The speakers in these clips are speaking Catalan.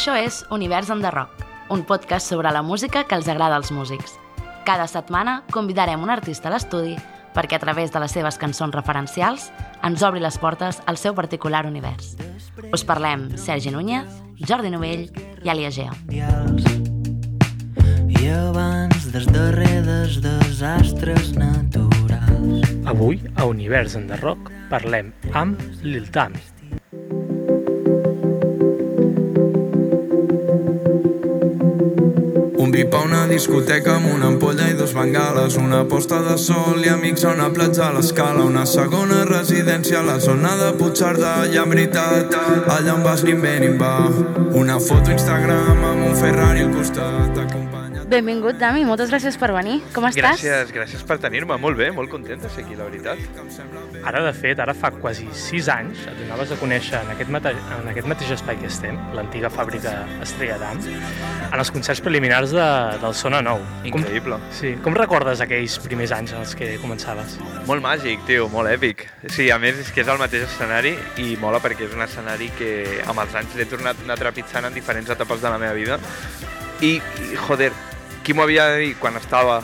Això és Univers on the Rock, un podcast sobre la música que els agrada als músics. Cada setmana convidarem un artista a l'estudi perquè a través de les seves cançons referencials ens obri les portes al seu particular univers. Us parlem Sergi Núñez, Jordi Novell i Alia Geo. I abans dels darrers desastres naturals. Avui, a Univers en the Rock, parlem amb Lil Tami. Vi pa una discoteca amb una ampolla i dos bengales, una posta de sol i amics a una platja a l'escala, una segona residència a la zona de Puigcerdà, i en veritat, allà on vas ni bé ni va. Una foto Instagram amb un Ferrari al costat, acompanyat... Benvingut, Dami, moltes gràcies per venir. Com estàs? Gràcies, gràcies per tenir-me. Molt bé, molt content de ser aquí, la veritat. Ara, de fet, ara fa quasi 6 anys et donaves a conèixer en aquest, mate en aquest mateix espai que estem, l'antiga fàbrica Estrella d'Am, en els concerts preliminars de, del Sona Nou. Increïble. Com, sí, com recordes aquells primers anys en els que començaves? Molt màgic, tio, molt èpic. Sí, a més és que és el mateix escenari i mola perquè és un escenari que amb els anys l'he tornat a anar trepitjant en diferents etapes de la meva vida. I, i joder, qui m'ho havia de dir quan estava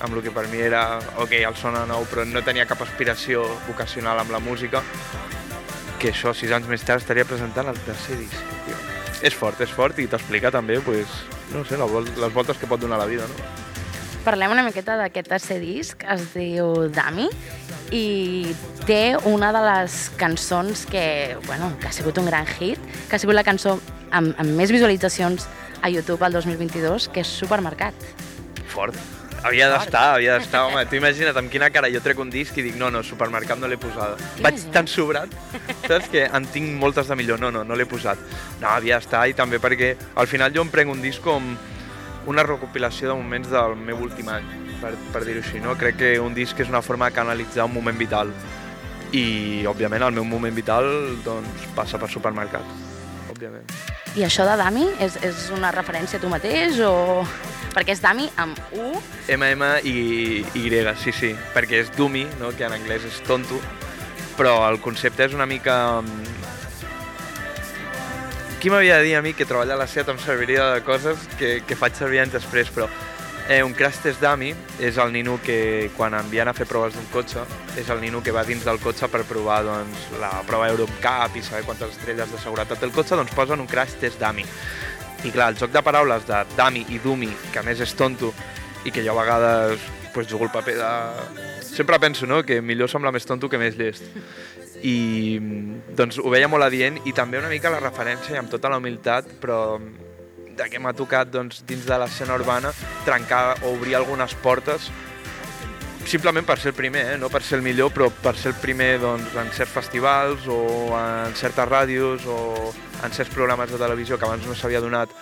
amb el que per mi era, ok, el sona nou, però no tenia cap aspiració vocacional amb la música, que això, sis anys més tard, estaria presentant el tercer disc, tio. És fort, és fort, i t'explica també, pues, no sé, les voltes que pot donar la vida, no? Parlem una miqueta d'aquest tercer disc, es diu Dami, i té una de les cançons que, bueno, que ha sigut un gran hit, que ha sigut la cançó amb, amb més visualitzacions a YouTube el 2022, que és Supermercat. Fort. Havia d'estar, havia d'estar, home. Tu imagina't amb quina cara jo trec un disc i dic no, no, supermercat no l'he posada. Vaig tan sobrat, saps, que en tinc moltes de millor. No, no, no l'he posat. No, havia d'estar i també perquè al final jo em prenc un disc com una recopilació de moments del meu últim any, per, per dir-ho així, no? Crec que un disc és una forma de canalitzar un moment vital i, òbviament, el meu moment vital doncs, passa per supermercat, òbviament. I això de Dami és, és una referència a tu mateix o...? Perquè és Dami amb U. MM i Y, sí, sí, perquè és dummy, no? que en anglès és tonto, però el concepte és una mica... Qui m'havia de dir a mi que treballar a la SEAT em serviria de coses que, que faig servir anys després, però eh, un crash test dummy és el nino que quan envien a fer proves d'un cotxe és el nino que va dins del cotxe per provar doncs, la prova Eurocup i saber quantes estrelles de seguretat té el cotxe, doncs posen un crash test dummy. I clar, el joc de paraules de dummy i dummy, que a més és tonto, i que jo a vegades pues, jugo el paper de... Sempre penso no? que millor sembla més tonto que més llest. I doncs ho veia molt adient i també una mica la referència i amb tota la humilitat, però de que m'ha tocat doncs, dins de l'escena urbana trencar o obrir algunes portes simplement per ser el primer, eh? no per ser el millor, però per ser el primer doncs, en certs festivals o en certes ràdios o en certs programes de televisió que abans no s'havia donat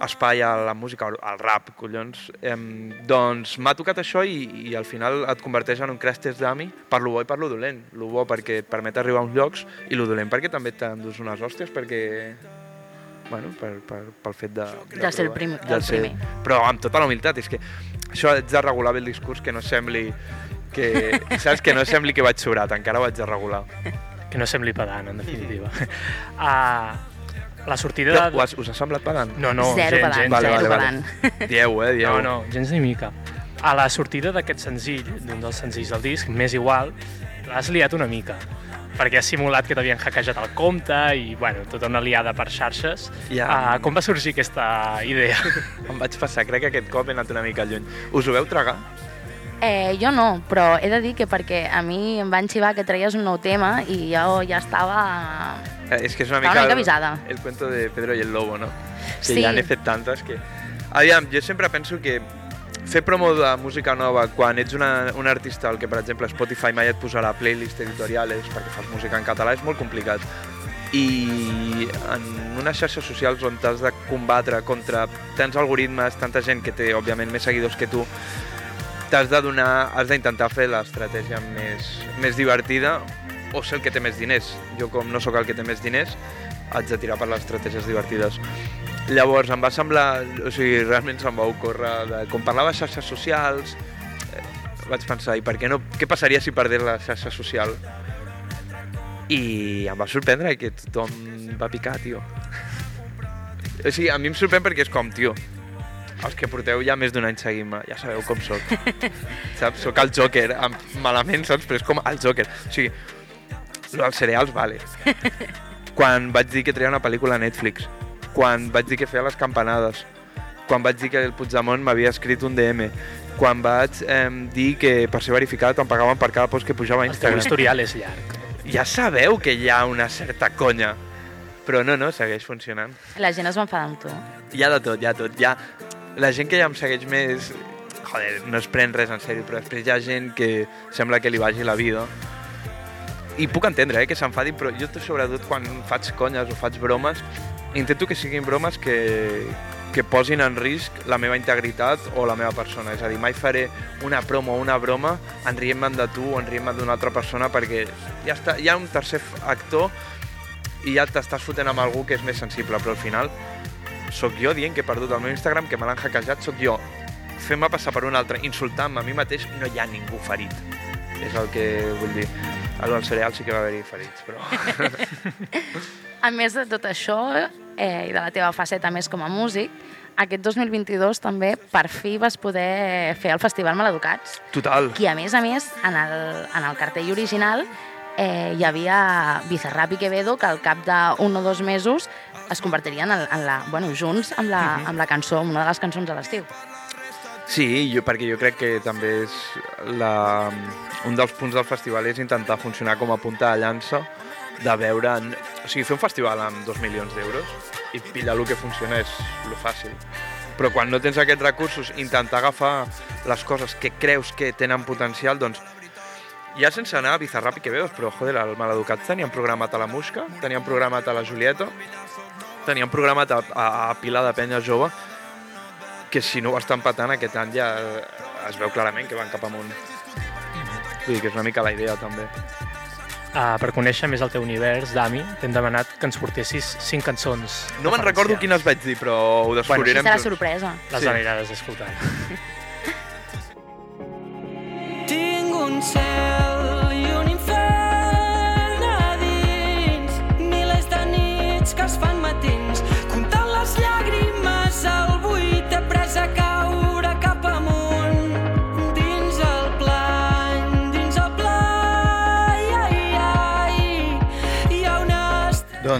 espai a la música, al rap, collons. Eh, doncs m'ha tocat això i, i al final et converteix en un crash test per lo bo i per lo dolent. Lo bo perquè et permet arribar a uns llocs i lo dolent perquè també t'endús unes hòsties perquè bueno, per, per, pel fet de... De ser el prim- de el ser- primer. Però amb tota la humilitat, és que això haig de regular bé el discurs, que no sembli que, saps, que no sembli que vaig sobrat, encara ho haig de regular. Que no sembli pedant, en definitiva. Uh, la sortida de... us, us ha semblat pedant? No, no, zero gens, pedant, gens. Vale, zero vale, vale. Dieu, eh, dieu. No, no, gens ni mica. A la sortida d'aquest senzill, d'un dels senzills del disc, Més igual, l'has liat una mica perquè has simulat que t'havien hackejat el compte i, bueno, tota una liada per xarxes. Ja. Uh, com va sorgir aquesta idea? Em vaig passar, crec que aquest cop he anat una mica lluny. Us ho veu tragar? Eh, jo no, però he de dir que perquè a mi em van xivar que traies un nou tema i jo ja estava... Eh, és que és una mica, una mica avisada. El, el cuento de Pedro y el Lobo, no? Que Sí. ja n'he fet tantes que... Aviam, jo sempre penso que fer promo de música nova quan ets una, un artista al que, per exemple, Spotify mai et posarà playlist editoriales perquè fas música en català és molt complicat. I en unes xarxes socials on t'has de combatre contra tants algoritmes, tanta gent que té, òbviament, més seguidors que tu, t'has de donar, has d'intentar fer l'estratègia més, més divertida o ser el que té més diners. Jo, com no sóc el que té més diners, haig de tirar per les estratègies divertides. Llavors, em va semblar, o sigui, realment se'm va ocórrer, de, com parlava de xarxes socials, eh, vaig pensar, i per què no, què passaria si perdés la xarxa social? I em va sorprendre que tothom va picar, tio. O sigui, a mi em sorprèn perquè és com, tio, els que porteu ja més d'un any seguint-me, ja sabeu com sóc. saps? Sóc el Joker, amb, malament, saps? Però és com el Joker. O sigui, lo dels cereals, vale. Quan vaig dir que treia una pel·lícula a Netflix, quan vaig dir que feia les campanades, quan vaig dir que el Puigdemont m'havia escrit un DM, quan vaig eh, dir que per ser verificat em pagaven per cada post que pujava a El teu Instagram. historial és llarg. Ja sabeu que hi ha una certa conya, però no, no, segueix funcionant. La gent es va enfadar amb tu. Hi ha de tot, hi ha tot. Hi ha... La gent que ja em segueix més... Joder, no es pren res en sèrio, però després hi ha gent que sembla que li vagi la vida. I puc entendre, eh, que s'enfadin, però jo sobretot quan faig conyes o faig bromes, intento que siguin bromes que, que posin en risc la meva integritat o la meva persona. És a dir, mai faré una promo o una broma en rient-me'n de tu o en rient-me'n d'una altra persona perquè ja està, hi ha un tercer actor i ja t'estàs fotent amb algú que és més sensible, però al final sóc jo dient que he perdut el meu Instagram, que me l'han hackejat, sóc jo fent-me passar per un altre, insultant-me a mi mateix, no hi ha ningú ferit. És el que vull dir. A lo del cereal sí que va haver-hi ferits, però... A més de tot això, eh, i de la teva faceta més com a músic, aquest 2022 també per fi vas poder fer el Festival Maleducats, Total. que a més a més, en el, en el cartell original eh, hi havia Bizarrap i Quevedo, que al cap d'un o dos mesos es convertirien en, en la, bueno, junts amb la, amb la cançó, amb una de les cançons de l'estiu. Sí, jo, perquè jo crec que també és la, un dels punts del festival és intentar funcionar com a punta de llança de veure... En, o sigui, fer un festival amb dos milions d'euros i pillar el que funciona és lo fàcil. Però quan no tens aquests recursos, intentar agafar les coses que creus que tenen potencial, doncs ja sense anar a Bizarrap i Quevedos, però joder, el Maleducat tenien programat a la Musca, tenien programat a la Julieta, tenien programat a, a, a Pilar de Penya Jove, que si no ho estan patant aquest any ja es veu clarament que van cap amunt. Vull dir que és una mica la idea també. Uh, per conèixer més el teu univers, Dami, t'hem demanat que ens portessis cinc cançons No me'n recordo quines vaig dir, però ho descobrirem serà junts. sorpresa. Les Sí. aniràs escoltant. Tinc un cel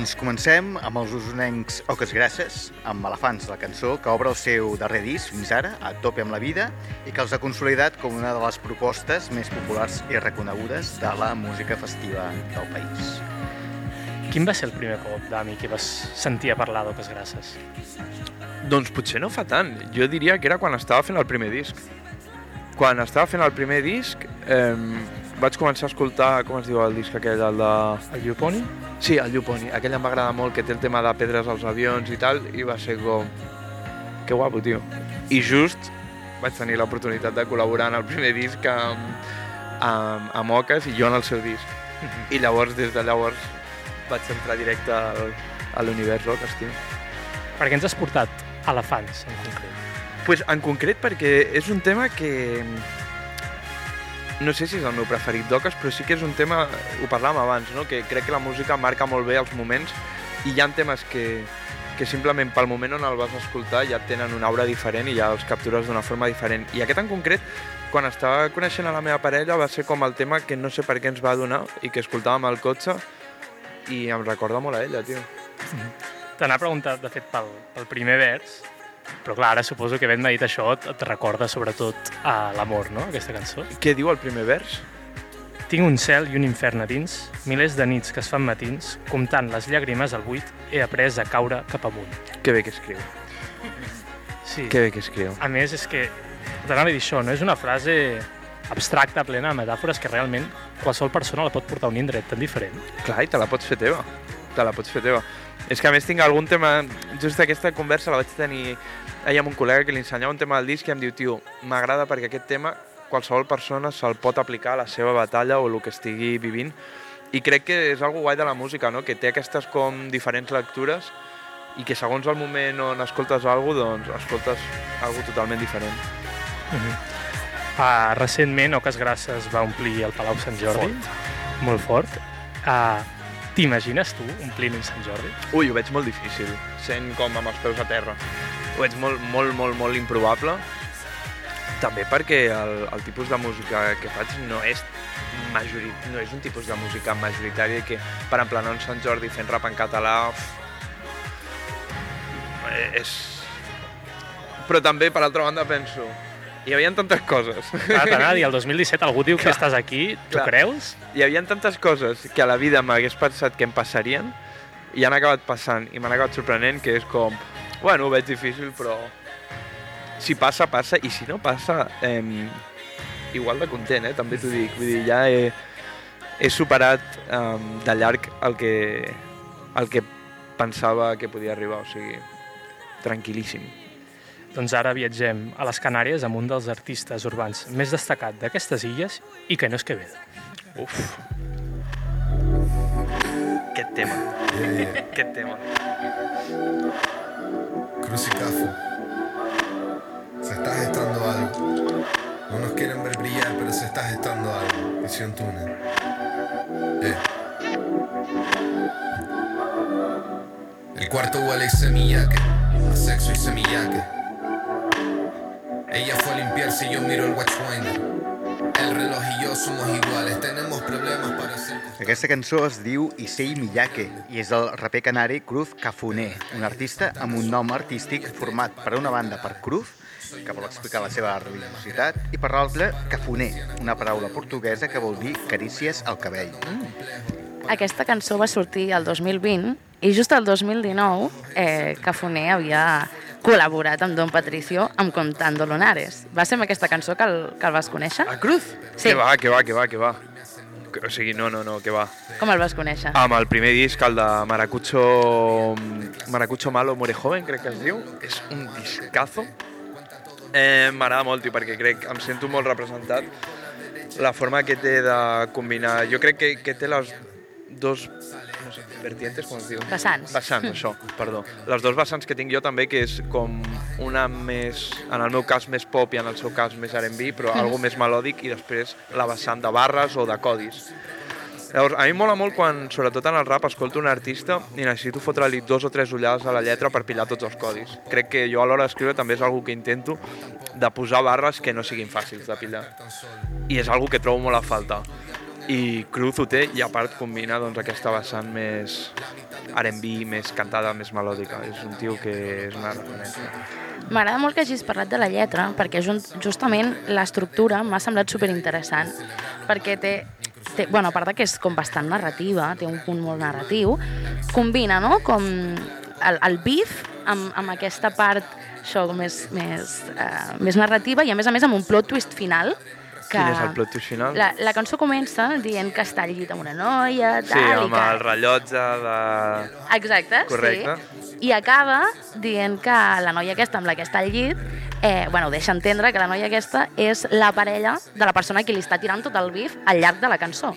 Doncs comencem amb els usonencs Oques Grasses, amb Elefants, la cançó que obre el seu darrer disc fins ara, a tope amb la vida, i que els ha consolidat com una de les propostes més populars i reconegudes de la música festiva del país. Quin va ser el primer cop, Dami, que vas sentir a parlar d'Oques Grasses? Doncs potser no fa tant. Jo diria que era quan estava fent el primer disc. Quan estava fent el primer disc, eh, vaig començar a escoltar, com es diu el disc aquell, el de... El Yuponi? Sí, el Yuponi. Aquell em va agradar molt, que té el tema de pedres als avions i tal, i va ser com... Que guapo, tio. I just vaig tenir l'oportunitat de col·laborar en el primer disc amb, amb, amb Oques i jo en el seu disc. I llavors, des de llavors, vaig entrar directe al, a l'univers Oques, tio. Per què ens has portat elefants, en concret? pues en concret perquè és un tema que no sé si és el meu preferit d'Oques, però sí que és un tema, ho parlàvem abans, no? que crec que la música marca molt bé els moments i hi ha temes que, que simplement pel moment on el vas escoltar ja tenen una aura diferent i ja els captures d'una forma diferent. I aquest en concret, quan estava coneixent a la meva parella, va ser com el tema que no sé per què ens va donar i que escoltàvem al cotxe i em recorda molt a ella, tio. Te n'ha preguntat, de fet, pel, pel primer vers, però clar, ara suposo que havent-me dit això et, et recorda sobretot a l'amor, no?, aquesta cançó. Què diu el primer vers? Tinc un cel i un infern a dins, milers de nits que es fan matins, comptant les llàgrimes al buit, he après a caure cap amunt. Que bé que escriu. Sí. Que bé que escriu. A més, és que, t'anava a dir això, no és una frase abstracta, plena de metàfores, que realment qualsevol persona la pot portar a un indret tan diferent. Clar, i te la pots fer teva. Te la pots fer teva. És que a més tinc algun tema... Just aquesta conversa la vaig tenir ahir amb un col·lega que li ensenyava un tema del disc i em diu, tio, m'agrada perquè aquest tema qualsevol persona se'l pot aplicar a la seva batalla o el que estigui vivint i crec que és algo guai de la música, no? que té aquestes com diferents lectures i que segons el moment on escoltes alguna doncs escoltes algo totalment diferent. Uh, recentment, Oques Grasses va omplir el Palau Sant Jordi. Molt fort. Uh, T'imagines tu omplint Sant Jordi? Ui, ho veig molt difícil, sent com amb els peus a terra. Ho veig molt, molt, molt, molt improbable. També perquè el, el tipus de música que faig no és, majori, no és un tipus de música majoritària que per emplenar un Sant Jordi fent rap en català... uf, és... Però també, per altra banda, penso... Hi havia tantes coses. Clar, t'anava a dir, el 2017 algú diu que Clar. estàs aquí, tu Clar. creus? Hi havia tantes coses que a la vida m'hagués pensat que em passarien i han acabat passant i m'han acabat sorprenent que és com, bueno, ho veig difícil però si passa, passa i si no passa, eh, igual de content, eh? també t'ho dic. Vull dir, ja he, he superat eh, de llarg el que, el que pensava que podia arribar, o sigui, tranquil·líssim. Doncs ara viatgem a les Canàries amb un dels artistes urbans més destacat d'aquestes illes i que no és Quevedo. Uf. Aquest tema. Aquest tema. Crucicafo. Se está gestando algo. No nos quieren ver brillar, pero se está gestando algo. Visión túnel. Eh. El cuarto huele y semillaque. A sexo y semillaque. Ella fue a limpiarse y yo miro el watchfinder. El reloj y yo somos iguales. Tenemos problemas para ser. Aquesta cançó es diu Issei Miyake i és del raper canari Cruz Cafuné, un artista amb un nom artístic format per una banda per Cruz, que vol explicar la seva religiositat, i per l'altra Cafuné, una paraula portuguesa que vol dir carícies al cabell. Aquesta cançó va sortir el 2020 i just el 2019 eh, Cafoner havia col·laborat amb Don Patricio amb Contando Lonares. Va ser amb aquesta cançó que el, que el vas conèixer? A Cruz? Sí. Que va, que va, que va, que va. O sigui, no, no, no, que va. Com el vas conèixer? Amb el primer disc, el de Maracucho, Maracucho Malo Muere Joven, crec que es diu. És un discazo. Eh, M'agrada molt, tio, perquè crec, em sento molt representat. La forma que té de combinar... Jo crec que, que té les dos no sé, vertientes, com es diu? Vessants. Vessants, això, perdó. Les dos vessants que tinc jo també, que és com una més, en el meu cas més pop i en el seu cas més R&B, però algo més melòdic i després la vessant de barres o de codis. Llavors, a mi mola molt quan, sobretot en el rap, escolto un artista i necessito fotre-li dos o tres ullades a la lletra per pillar tots els codis. Crec que jo a l'hora d'escriure també és algo que intento de posar barres que no siguin fàcils de pillar. I és algo que trobo molt a falta. I Cruz ho té i a part combina doncs, aquesta vessant més R&B, més cantada, més melòdica. És un tio que és una referència. M'agrada molt que hagis parlat de la lletra, perquè justament l'estructura m'ha semblat superinteressant, perquè té, té, bueno, a part que és com bastant narrativa, té un punt molt narratiu, combina, no?, com el, el beef amb, amb aquesta part això més, més, uh, més narrativa i a més a més amb un plot twist final que Quin és el plot twist final? la, la cançó comença dient que està al llit amb una noia, Sí, tal, i amb que... el rellotge de... Exacte, Correcte. sí. I acaba dient que la noia aquesta amb la que està al llit eh, bueno, deixa entendre que la noia aquesta és la parella de la persona que li està tirant tot el bif al llarg de la cançó.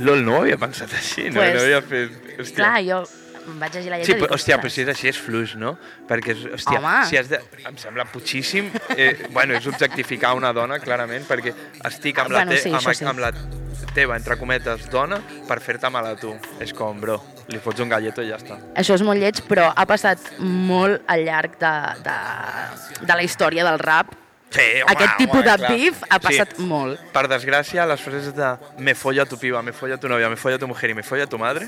LOL, no ho havia pensat així, no, Pues, no havia fet... Hòstia. Clar, jo vaig llegir la lletra Sí, però, hòstia, però si és així és fluix, no? Perquè, hòstia, Home. si has de... Em sembla putxíssim... Eh, bueno, és objectificar una dona, clarament, perquè estic amb, la, Bueno, te, sí, amb, sí. amb la teva, entre cometes, dona, per fer-te mal a tu. És com, bro, li fots un galleto i ja està. Això és molt lleig, però ha passat molt al llarg de, de, de la història del rap. Sí, home, Aquest tipus home, de clar. beef ha passat sí. molt. Per desgràcia, les frases de me folla tu piba, me folla tu novia, me folla tu mujer i me folla tu madre,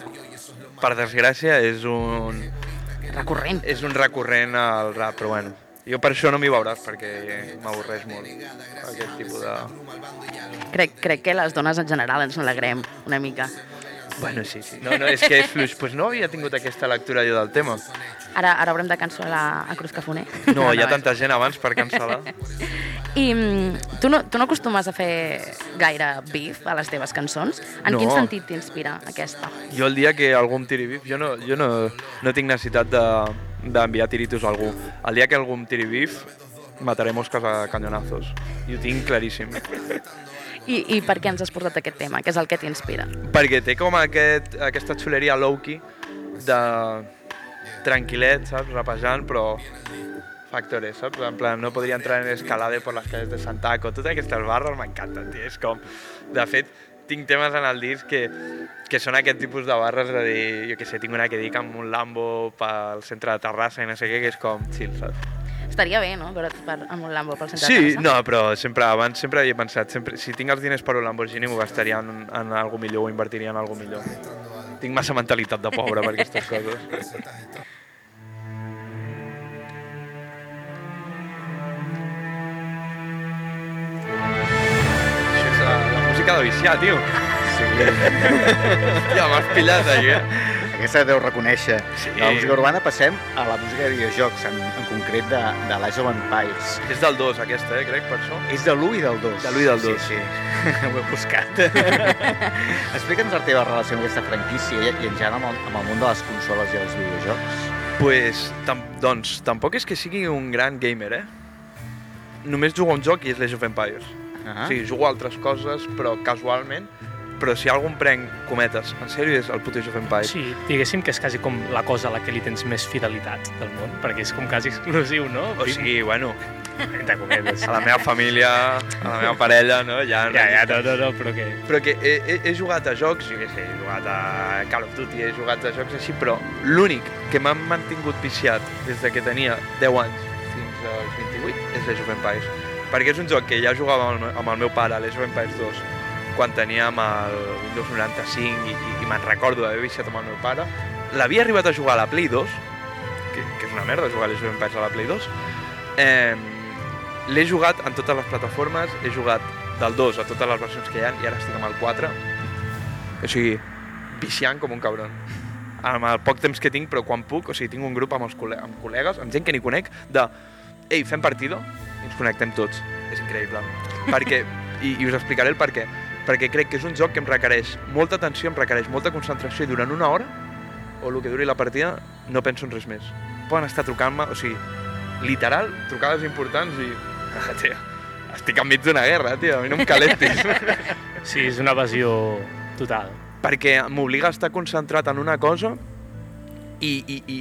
per desgràcia és un, Recurrent. és un recurrent al rap, però bueno. Jo per això no m'hi veuràs, perquè m'avorreix molt aquest tipus de... Crec, crec que les dones en general ens n'alegrem una mica. Bueno, sí, sí. No, no, és que és fluix. Pues no havia tingut aquesta lectura jo del tema. Ara, ara haurem de cancel·lar a Cruz Cafoner. No, hi ha tanta gent abans per cancel·lar. I mm, tu no, tu no acostumes a fer gaire beef a les teves cançons? En No. quin sentit t'inspira aquesta? Jo el dia que algú em tiri bif, jo no, jo no, no tinc necessitat de- d'enviar de, tiritos a algú. El dia que algú em tiri bif, mataré mosques a canyonazos. I ho tinc claríssim. I, I per què ens has portat aquest tema? Què és el que t'inspira? Perquè té com aquest, aquesta xuleria low-key de tranquil·let, saps? Rapejant, però factores, saps? En plan, no podria entrar en escalade por las calles de Santaco. Totes aquestes barres m'encanten, tio. És com... De fet, tinc temes en el disc que, que són aquest tipus de barres de dir, jo què sé, tinc una que dic amb un Lambo pel centre de Terrassa i no sé què, que és com chill, saps? Estaria bé, no?, veure't per, amb un Lambo pel centre de Sí, Terrassa. no, però sempre, abans sempre havia pensat, sempre, si tinc els diners per un Lamborghini m'ho gastaria en, en algo millor, ho invertiria en algo millor. Tinc massa mentalitat de pobre per aquestes coses. Això és la, la música de viciar, tio. Sí. Hòstia, m'has pillat aquí, eh? Aquesta deu reconèixer. Sí. De la música urbana passem a la música de videojocs, en, en concret de, de l'Age of Empires. És del 2, aquesta, eh, crec, per això. És de l'1 i del 2. De l'1 i del 2. Sí, sí. Ho he buscat. Explica'ns la teva relació amb aquesta franquícia i, i en general amb el, amb el món de les consoles i els videojocs. Pues, tam doncs, tampoc és que sigui un gran gamer, eh? Només jugo a un joc i és l'Age of Empires. Ah. Sí, jugo a altres coses, però casualment. Però si algú em prenc cometes, en sèrio, és el puto Age of Empires. Sí, diguéssim que és quasi com la cosa a la que li tens més fidelitat del món, perquè és com quasi exclusiu, no? O sigui, bueno, Entre cometes. a la meva família, a la meva parella, no? Ja, Ja, ja, no, no, no, però que... Però que he, he, he jugat a jocs, jo què sé, he jugat a Call of Duty, he jugat a jocs així, però l'únic que m'han mantingut viciat des de que tenia 10 anys fins als 28 és l'Age of Empires. Perquè és un joc que ja jugava amb el, amb el meu pare, l'Age of Empires 2, quan teníem el Windows 95 i, i, i me'n recordo d'haver viciat amb el meu pare. L'havia arribat a jugar a la Play 2, que, que és una merda jugar a l'Age of Empires a la Play 2. Eh, L'he jugat en totes les plataformes, he jugat del 2 a totes les versions que hi ha i ara estic amb el 4. O sigui, viciant com un cabron. Amb el poc temps que tinc, però quan puc, o sigui, tinc un grup amb, els col·le amb col·legues, amb gent que ni conec, de ei, fem partida i ens connectem tots. És increïble. Perquè, i, i us explicaré el per què. Perquè crec que és un joc que em requereix molta atenció, em requereix molta concentració i durant una hora, o el que duri la partida, no penso en res més. Poden estar trucant-me, o sigui, literal, trucades importants i... Ah, tio, estic enmig d'una guerra, tio, a mi no em calentis. Sí, és una evasió total. perquè m'obliga a estar concentrat en una cosa i, i, i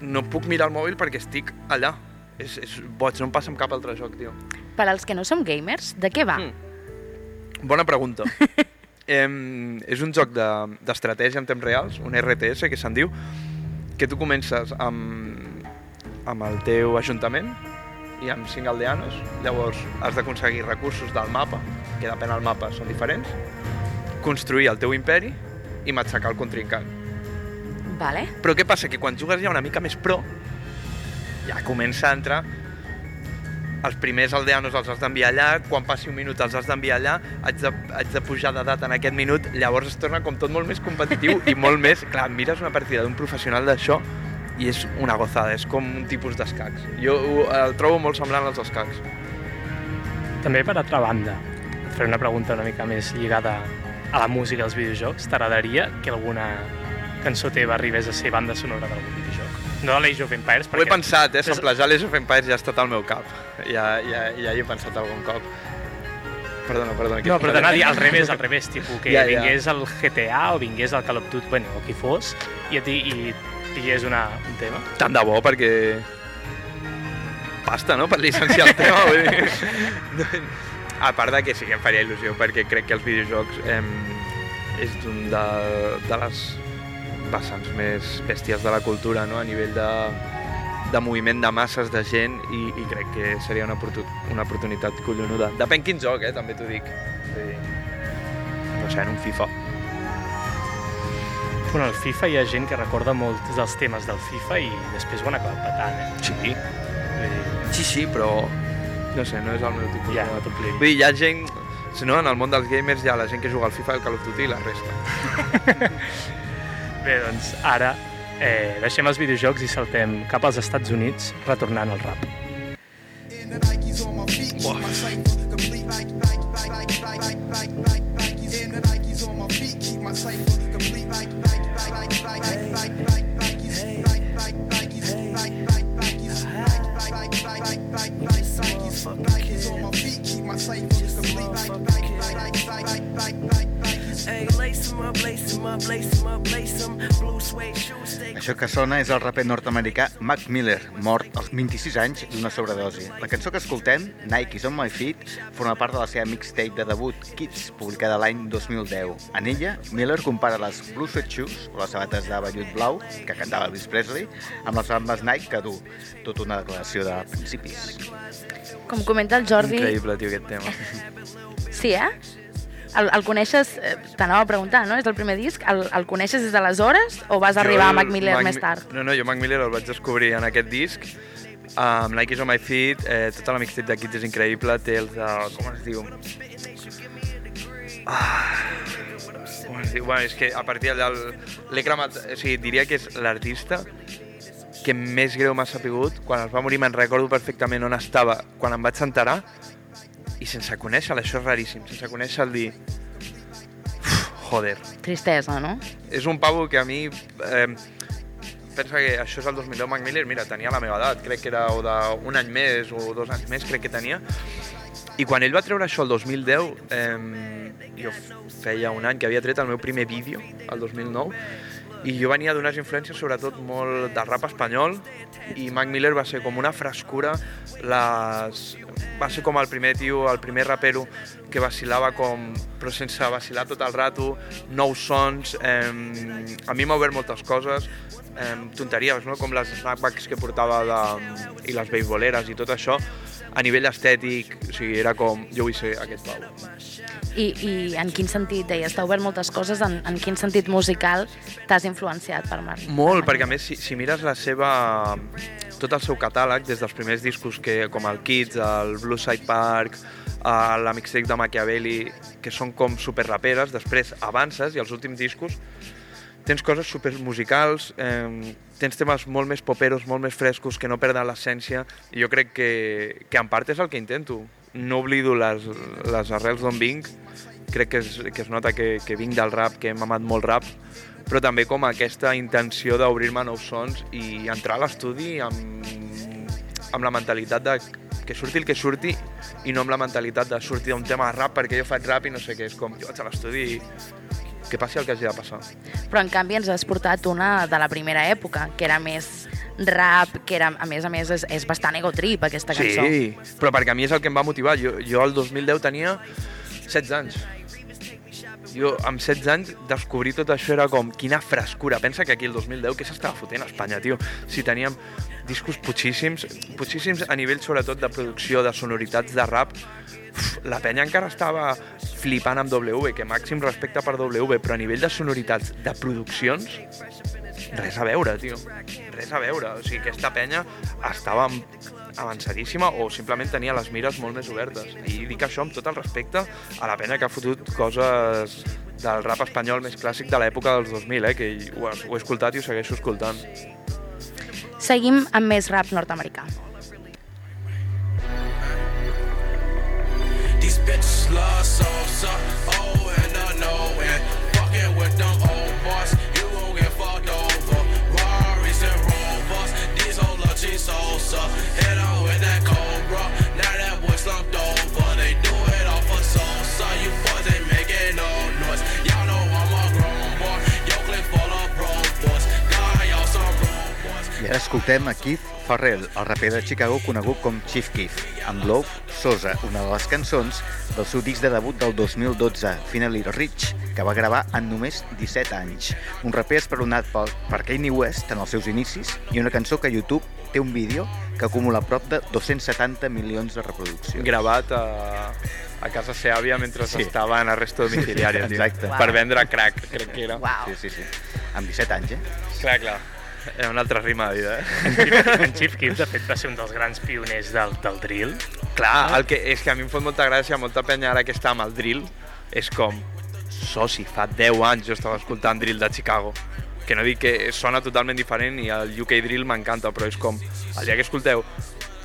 no puc mirar el mòbil perquè estic allà. És, és boig, no em passa amb cap altre joc, tio. Per als que no som gamers, de què va? Mm. Bona pregunta. em, és un joc de- d'estratègia en temps reals, un RTS que se'n diu, que tu comences amb, amb el teu ajuntament i amb cinc aldeanos, llavors has d'aconseguir recursos del mapa, que depèn del mapa són diferents, construir el teu imperi i matxacar el contrincant. Vale. Però què passa? Que quan jugues ja una mica més pro, ja comença a entrar els primers aldeanos els has d'enviar allà, quan passi un minut els has d'enviar allà, haig de, haig de pujar d'edat en aquest minut, llavors es torna com tot molt més competitiu i molt més... Clar, mires una partida d'un professional d'això i és una gozada, és com un tipus d'escacs. Jo el trobo molt semblant als escacs. També, per altra banda, et faré una pregunta una mica més lligada a la música dels videojocs. T'agradaria que alguna cançó teva arribés a ser banda sonora videojoc? No de l'Age of Empires, Ho he perquè... pensat, eh? Samplejar l'Age of Empires ja ha estat al meu cap. Ja, ja, ja hi he pensat algun cop. Perdona, perdona. No, et però t'anava a dir al revés, al revés, tipus, que Ja, ja, vingués el GTA o vingués el Call of Duty, bueno, o qui fos, i, a ti, i digués una, un tema. Tant de bo, perquè... Pasta, no?, per llicenciar el tema, vull dir... A part de que sí que em faria il·lusió, perquè crec que els videojocs eh, és un de, de les vessants més bèsties de la cultura, no?, a nivell de, de moviment de masses de gent i, i crec que seria una, oportu una oportunitat collonuda. Depèn quin joc, eh, també t'ho dic. Dir, no sé, en un FIFA. Bueno, al FIFA hi ha gent que recorda molts dels temes del FIFA i després ho han acabat patant, eh? Sí, dir, sí, sí, però no sé, no és el meu tipus Ja, de... t'ho play. Vull dir, hi ha gent... Si no, en el món dels gamers hi ha la gent que juga al FIFA, el Call of Duty i la resta. Bé, doncs ara eh, deixem els videojocs i saltem cap als Estats Units, retornant al rap. Hey, Això que sona és el raper nord-americà Mac Miller, mort als 26 anys d'una sobredosi. La cançó que escoltem, Nike's on my feet, forma part de la seva mixtape de debut Kids, publicada l'any 2010. En ella, Miller compara les Blue Sweat Shoes, o les sabates de vellut blau, que cantava Elvis Presley, amb les bambes Nike que du. Tot una declaració de principis. Com comenta el Jordi... Increïble, tio, aquest tema. Sí, eh? El, el coneixes, eh, t'anava a preguntar, no? És el primer disc. El, el coneixes des d'aleshores o vas arribar a Mac Miller Mac més tard? No, no, jo Mac Miller el vaig descobrir en aquest disc, amb Like is on my feet, eh, tota la mixtape de Kids és increïble, té els de... com es diu? Ah, com es diu? Bueno, és que a partir d'allà el- l'he cremat... O sigui, diria que és l'artista que més greu m'ha sapigut. Quan es va morir me'n recordo perfectament on estava quan em vaig enterar i sense conèixer-la, això és raríssim, sense conèixer-el dir... "Uf, Joder, Tristesa, no? és un pavo que a mi... Eh, pensa que això és el 2010, Mac Miller, mira, tenia la meva edat, crec que era o d'un any més o dos anys més, crec que tenia. I quan ell va treure això el 2010, eh, jo feia un any que havia tret el meu primer vídeo, el 2009, i jo venia d'unes influències sobretot molt del rap espanyol i Mac Miller va ser com una frescura les... va ser com el primer tio, el primer rapero que vacilava com, però sense vacilar tot el rato, nous sons eh, a mi m'ha obert moltes coses eh, tonteries, no? com les snapbacks que portava de, i les beisboleres i tot això a nivell estètic, o sigui, era com jo vull ser aquest pau. I, I en quin sentit, deies, t'ha obert moltes coses, en, en quin sentit musical t'has influenciat per Marc? Molt, perquè a més, si, si mires la seva... tot el seu catàleg, des dels primers discos que, com el Kids, el Blue Side Park, eh, la mixtape de Machiavelli, que són com superraperes, després avances i els últims discos tens coses super musicals, eh, tens temes molt més poperos, molt més frescos, que no perden l'essència, i jo crec que, que en part és el que intento. No oblido les, les arrels d'on vinc, crec que es, que es nota que, que vinc del rap, que hem amat molt rap, però també com aquesta intenció d'obrir-me nous sons i entrar a l'estudi amb, amb la mentalitat de que surti el que surti i no amb la mentalitat de sortir d'un tema de rap perquè jo faig rap i no sé què, és com jo vaig a l'estudi que passi el que hagi de passar. Però en canvi ens has portat una de la primera època, que era més rap, que era, a més a més, és, és bastant ego trip, aquesta cançó. Sí, però perquè a mi és el que em va motivar. Jo, jo el 2010 tenia 16 anys. Jo, amb 16 anys, descobrir tot això era com, quina frescura. Pensa que aquí el 2010, què s'estava fotent a Espanya, tio? Si teníem discos putxíssims, putxíssims a nivell sobretot de producció, de sonoritats de rap, la penya encara estava flipant amb W, que màxim respecte per W, però a nivell de sonoritats, de produccions, res a veure, tio. Res a veure. O sigui, aquesta penya estava avançadíssima o simplement tenia les mires molt més obertes. I dic això amb tot el respecte a la penya que ha fotut coses del rap espanyol més clàssic de l'època dels 2000, eh, que ho, he escoltat i ho segueixo escoltant. Seguim amb més rap nord-americà. Bitches love salsa, oh and I know it. Fucking with them old boys, you won't get fucked over. Rarries and Rovers, these old love cheese salsa. I ara escoltem a Keith Farrell, el raper de Chicago conegut com Chief Keef, amb Love Sosa, una de les cançons del seu disc de debut del 2012, Finally Rich, que va gravar en només 17 anys. Un raper esperonat per, per Kanye West en els seus inicis i una cançó que a YouTube té un vídeo que acumula prop de 270 milions de reproduccions. Gravat a, a casa seva àvia mentre Sí. sí. estava en arresto domiciliari, tio. Exacte. Per vendre crack, crec que era. Uau. Sí, sí, sí. Amb 17 anys, eh? Clar, clar. Era una altra rima de vida, eh? En Chief, Keef, de fet, va ser un dels grans pioners del, del drill. Clar, el que, és que a mi em fot molta gràcia, molta penya ara que està amb el drill, és com, soci, fa 10 anys jo estava escoltant drill de Chicago. Que no dic que sona totalment diferent i el UK drill m'encanta, però és com, el dia que escolteu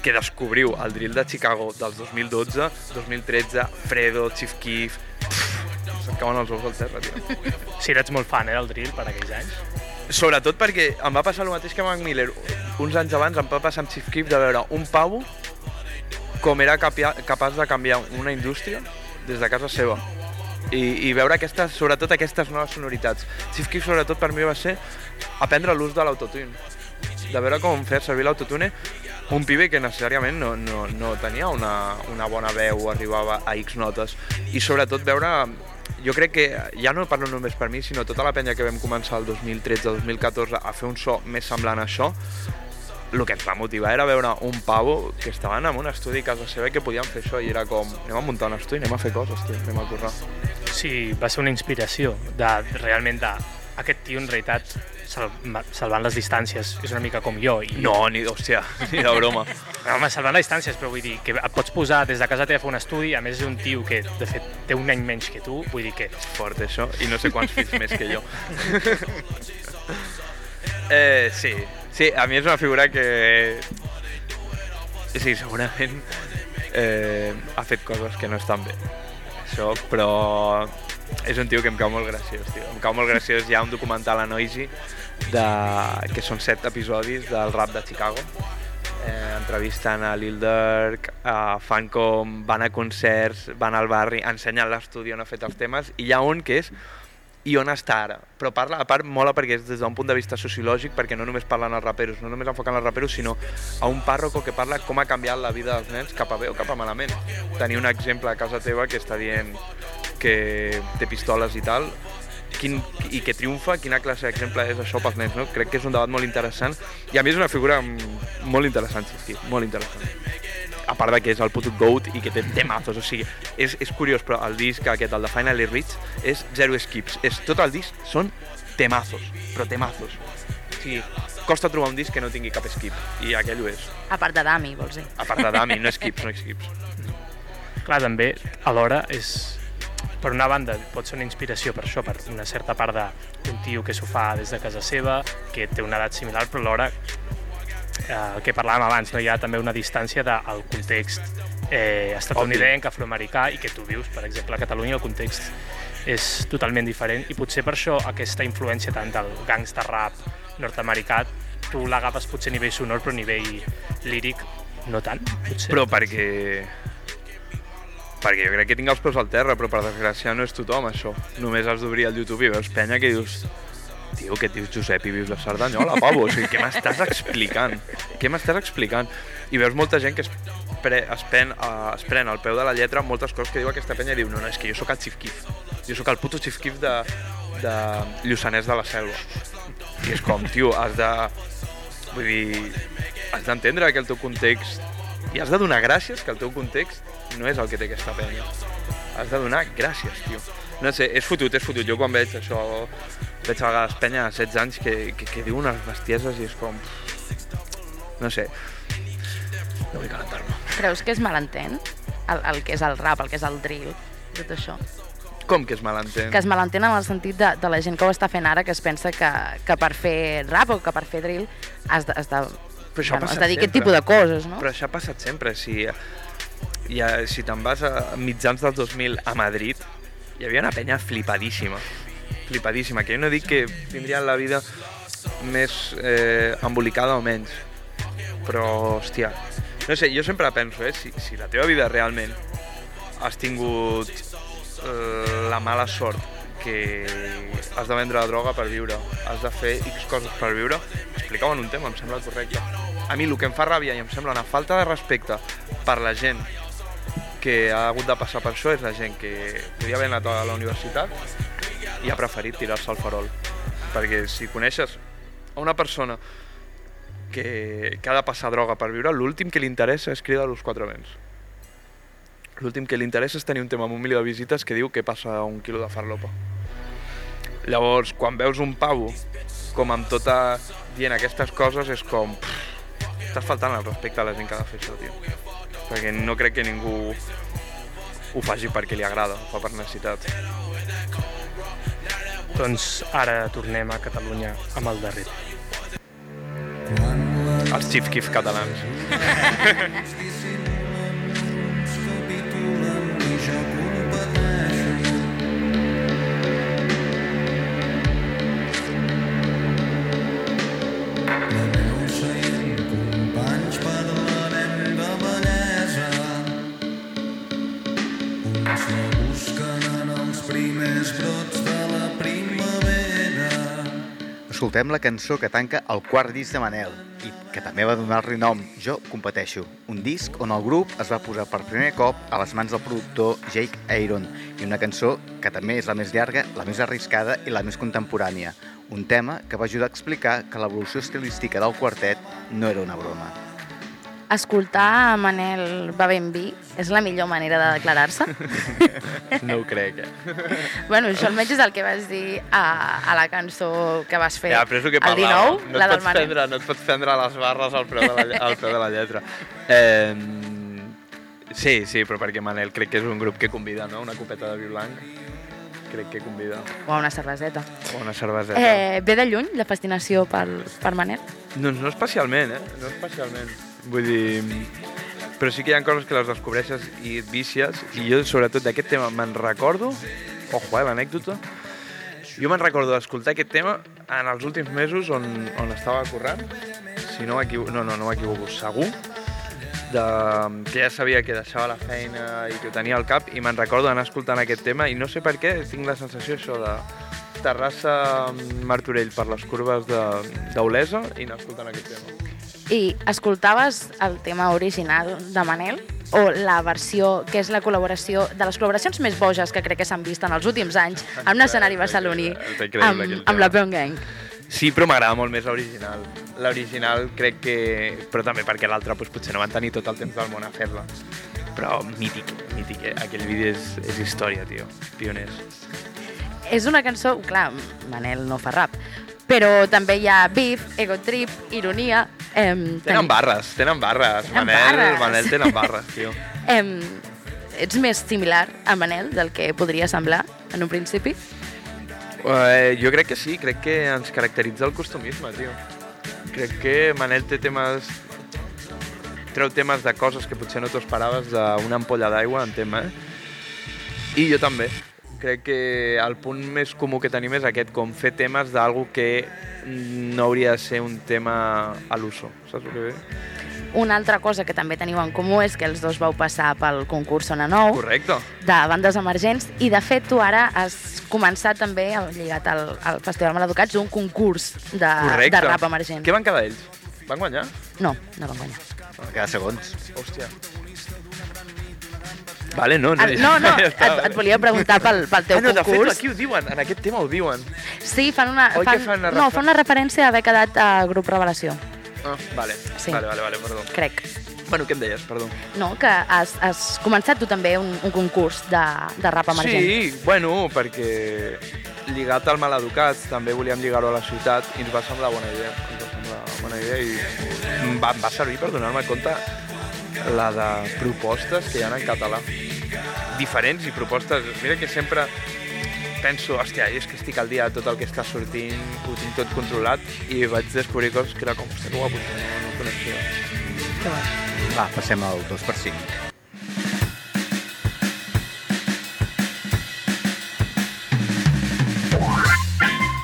que descobriu el drill de Chicago dels 2012, 2013, Fredo, Chief Keef... Se't cauen els ous al terra, tio. Si eres molt fan eh, del drill per aquells anys. Sobretot perquè em va passar el mateix que amb Mac Miller. Uns anys abans em va passar amb Chief Keef de veure un pavo com era capaç de canviar una indústria des de casa seva. i, i veure aquestes, sobretot aquestes noves sonoritats. Chief Keef sobretot per mi va ser aprendre l'ús de l'autotune, de veure com fer servir l'autotune un pibe que necessàriament no, no, no tenia una, una bona veu, arribava a X notes, i sobretot veure jo crec que, ja no parlo només per mi, sinó tota la penya que vam començar el 2013-2014 a fer un so més semblant a això, el que ens va motivar era veure un pavo que estaven en un estudi a casa seva i que podien fer això i era com, anem a muntar un estudi, anem a fer coses, tio, anem a currar. Sí, va ser una inspiració de realment de aquest tio en realitat salvant les distàncies és una mica com jo i No, ni, hòstia, ni de broma. No, home, salvant les distàncies, però vull dir que et pots posar des de casa teva a fer un estudi, a més és un tio que, de fet, té un any menys que tu, vull dir que... Fort, això, i no sé quants fills més que jo. eh, sí, sí, a mi és una figura que... Sí, segurament eh, ha fet coses que no estan bé. Això, però és un tio que em cau molt graciós, tio. Em cau molt graciós. Hi ha un documental a Noisy de, que són set episodis del rap de Chicago eh, entrevisten a Lil Durk, a fan com van a concerts, van al barri, ensenyen l'estudi on ha fet els temes, i hi ha un que és i on està ara. Però parla, a part, mola perquè és des d'un punt de vista sociològic, perquè no només parlen els raperos, no només enfoquen els raperos, sinó a un pàrroco que parla com ha canviat la vida dels nens cap a bé o cap a malament. Tenir un exemple a casa teva que està dient que té pistoles i tal, quin, i que triomfa, quina classe d'exemple és això pels nens, no? Crec que és un debat molt interessant i a mi és una figura molt interessant, sí, molt interessant. A part de que és el puto GOAT i que té temazos, o sigui, és, és curiós, però el disc aquest, el de Finally Rich, és zero skips. És, tot el disc són temazos, però temazos. O sigui, costa trobar un disc que no tingui cap skip, i aquell ho és. A part de Dami, vols dir? A part de Dami, no skips, no skips. Clar, també, alhora, és... Per una banda, pot ser una inspiració per això, per una certa part d'un tio que s'ho fa des de casa seva, que té una edat similar, però alhora eh, el que parlàvem abans, no? hi ha també una distància del context eh, estatunidenc, afroamericà, i que tu vius, per exemple, a Catalunya, el context és totalment diferent, i potser per això aquesta influència tant del gangsta rap nord-americà, tu l'agafes potser a nivell sonor, però a nivell líric no tant, potser. Però perquè... Perquè jo crec que tinc els peus al terra, però per desgràcia no és tothom, això. Només has d'obrir el YouTube i veus penya que dius tio, que et dius Josep i vius a Cerdanyola, pavo, o sigui, què m'estàs explicant? Què m'estàs explicant? I veus molta gent que es, pre, es, pen, uh, es pren al peu de la lletra moltes coses que diu aquesta penya i diu, no, no, és que jo sóc el Keef. Jo sóc el puto Keef de, de Lluçanès de la Selva. I és com, tio, has de... Vull dir, has d'entendre que el teu context... I has de donar gràcies que el teu context no és el que té aquesta penya. Has de donar gràcies, tio. No sé, és fotut, és fotut. Jo quan veig això, veig a vegades penya de 16 anys que, que, que diu unes bestieses i és com... No sé, no vull calentar-me. Creus que es malentén el, el que és el rap, el que és el drill, tot això? Com que es malentén? Que es malentén en el sentit de, de la gent que ho està fent ara, que es pensa que, que per fer rap o que per fer drill has de, has de, Però això bueno, ha passat de dir aquest sempre. tipus de coses, no? Però això ha passat sempre. Si, ja, si te'n vas a mitjans del 2000 a Madrid, hi havia una penya flipadíssima. Flipadíssima, que jo no dic que tindrien la vida més eh, embolicada o menys. Però, hòstia, no sé, jo sempre penso, eh, si, si la teva vida realment has tingut eh, la mala sort que has de vendre la droga per viure, has de fer X coses per viure, explica-ho en un tema, em sembla correcte. A mi el que em fa ràbia i em sembla una falta de respecte per la gent que ha hagut de passar per això és la gent que podia haver anat a la universitat i ha preferit tirar-se al farol. Perquè si coneixes a una persona que, que ha de passar droga per viure, l'últim que li interessa és cridar als quatre vents. L'últim que li interessa és tenir un tema amb un milió de visites que diu que passa un quilo de farlopa. Llavors, quan veus un pavo com amb tota dient aquestes coses, és com... pff, Estàs faltant el respecte a la gent que ha de fer això, tio. Perquè no crec que ningú ho faci perquè li agrada, ho fa per necessitat. Doncs ara tornem a Catalunya amb el darrer. Els Keef catalans. primers brots de la primavera. Escoltem la cançó que tanca el quart disc de Manel i que també va donar-li nom Jo competeixo, un disc on el grup es va posar per primer cop a les mans del productor Jake Aaron i una cançó que també és la més llarga, la més arriscada i la més contemporània, un tema que va ajudar a explicar que l'evolució estilística del quartet no era una broma. Escoltar Manel bevent vi és la millor manera de declarar-se. No ho crec, eh? bueno, això almenys és el que vas dir a, a la cançó que vas fer Ja, però és el que el parlàvem. 19, no, la del Manel. prendre, no et pots prendre les barres al peu de la, al peu de la lletra. Eh, sí, sí, però perquè Manel crec que és un grup que convida, no? Una copeta de vi blanc. Crec que convida. O una cerveseta. O una cerveseta. Eh, ve de lluny la fascinació pel, per Manel? Doncs no especialment, eh? No especialment. Vull dir... Però sí que hi ha coses que les descobreixes i et vicies, i jo, sobretot, d'aquest tema me'n recordo... Ojo, eh, l'anècdota. Jo me'n recordo d'escoltar aquest tema en els últims mesos on, on estava currant. Si no m'equivoco... No, no, no m'equivoco, segur. De, que ja sabia que deixava la feina i que ho tenia al cap i me'n recordo d'anar escoltant aquest tema i no sé per què tinc la sensació això de Terrassa Martorell per les curves d'Olesa i anar escoltant aquest tema. I escoltaves el tema original de Manel o la versió, que és la col·laboració de les col·laboracions més boges que crec que s'han vist en els últims anys amb un escenari barceloní amb, amb la Gang. Sí, però m'agrada molt més l'original. L'original crec que... Però també perquè l'altre doncs, potser no van tenir tot el temps del món a fer-la. Però mític, mític, eh? Aquell vídeo és, és història, tio. Pioners. És una cançó, clar, Manel no fa rap, però també hi ha beef, ego trip, ironia... Em, Tenen barres, tenen barres. Tenen Manel, barres. Manel tenen barres, tio. Em, ets més similar a Manel del que podria semblar en un principi? Eh, jo crec que sí, crec que ens caracteritza el costumisme, tio. Crec que Manel té temes... Treu temes de coses que potser no t'ho esperaves d'una ampolla d'aigua, en tema, eh? I jo també. Crec que el punt més comú que tenim és aquest, com fer temes d'algú que no hauria de ser un tema a l'uso, saps el que ve? Una altra cosa que també teniu en comú és que els dos vau passar pel concurs Sona Nou Correcte. de bandes emergents i de fet tu ara has començat també, lligat al, al Festival Maleducats, un concurs de, Correcte. de rap emergent. Què van quedar ells? Van guanyar? No, no van guanyar. Cada segons. Hòstia. Vale, no, no, Ah, no, no, ja està, et, et volia preguntar pel, pel teu ah, no, de fet, concurs. aquí ho diuen, en aquest tema ho diuen. Sí, fan una, Oi que fan una no, fan una referència a haver quedat a Grup Revelació, Ah, vale. Sí. Vale, vale, vale, perdó. crec. Bueno, què em deies, perdó? No, que has, has començat tu també un, un concurs de, de rap emergent. Sí, bueno, perquè lligat al maleducat també volíem lligar-ho a la ciutat i ens va semblar bona idea. Ens va semblar bona idea i em va, em va servir per donar-me compte la de propostes que hi ha en català. Diferents i propostes... Mira que sempre penso, hòstia, és que estic al dia de tot el que està sortint, ho tinc tot controlat i vaig descobrir coses que era com, hòstia, que guapo, no, no ho coneixia. Va, passem al 2 per 5.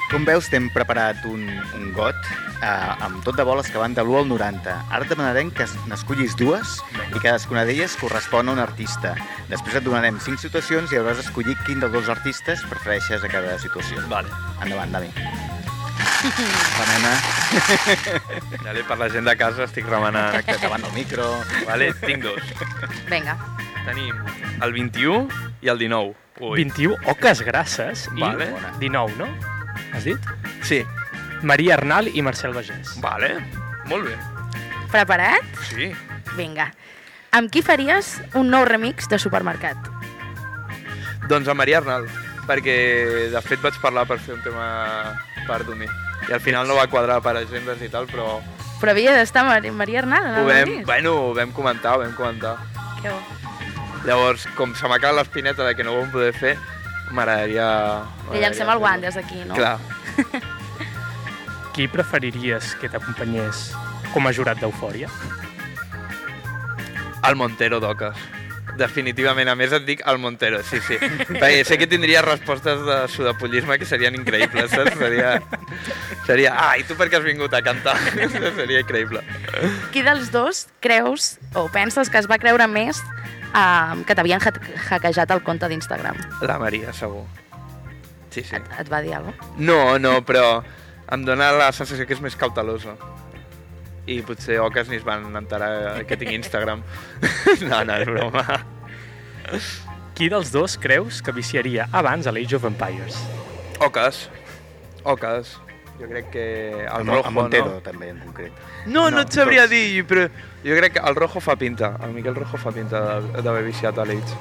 Com veus, t'hem preparat un, un got eh, amb tot de boles que van de l'1 al 90. Ara et demanarem que n'escollis dues i cadascuna d'elles correspon a un artista. Després et donarem cinc situacions i hauràs d'escollir quin dels dos artistes prefereixes a cada situació. Vale. Endavant, Dami. La nena, Vale, per la gent de casa estic remenant. davant del micro. Vale, tinc dos. Vinga. Tenim el 21 i el 19. Ui. 21, oques grasses i Vale. 19, no? Has dit? Sí. Maria Arnal i Marcel Bagés. Vale. Molt bé. Preparat? Sí. Vinga. Amb qui faries un nou remix de supermercat? Doncs a Maria Arnal, perquè de fet vaig parlar per fer un tema per Domi. I al final no va quadrar per agendes i tal, però Però havia d'estar Mar Maria Arnal en ho el vam, remix. bueno, ho vam comentar, ho vam comentar. Que bo. Llavors, com se m'acaba l'espineta de que no ho vam poder fer, m'agradaria... Li llancem el guant des d'aquí, no? Clar. Qui preferiries que t'acompanyés com a jurat d'Eufòria? El Montero d'Oques. Definitivament, a més et dic el Montero, sí, sí. Perquè sé que tindria respostes de sudapollisme que serien increïbles, saps? Seria... Seria, ah, i tu per què has vingut a cantar? seria increïble. Qui dels dos creus o penses que es va creure més uh, que t'havien hack hackejat el compte d'Instagram. La Maria, segur. Sí, sí. Et, et va dir alguna cosa? No, no, però em dóna la sensació que és més cautelosa. I potser Ocas ni es van enterar que tinc Instagram. no, no, és broma. Qui dels dos creus que viciaria abans a l'Age of Empires? Ocas. Ocas. Jo crec que el rojo, a Montero, no? també, en concret. No, no, No, et sabria tots. dir, però jo crec que el rojo fa pinta. El Miquel Rojo fa pinta d'haver viciat a l'Age.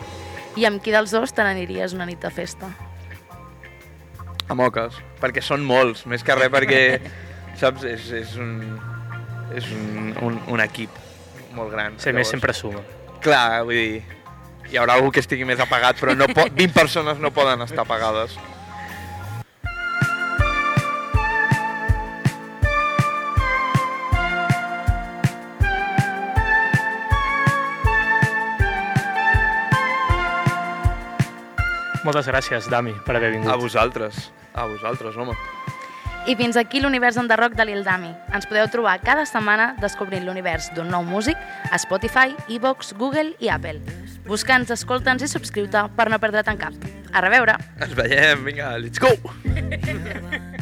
I amb qui dels dos te n'aniries una nit de festa? Amb Ocas. Perquè són molts, més que res perquè, saps, és, és un, és un, un, un equip molt gran. Ser més sempre suma. Clar, vull dir, hi haurà algú que estigui més apagat, però no po 20 persones no poden estar apagades. Moltes gràcies, Dami, per haver vingut. A vosaltres, a vosaltres, home. I fins aquí l'univers enderroc de Lil Dami. Ens podeu trobar cada setmana descobrint l'univers d'un nou músic a Spotify, iVox, Google i Apple. Busca'ns, escolta'ns i subscriu-te per no perdre't en cap. A reveure! Ens veiem, vinga, let's go!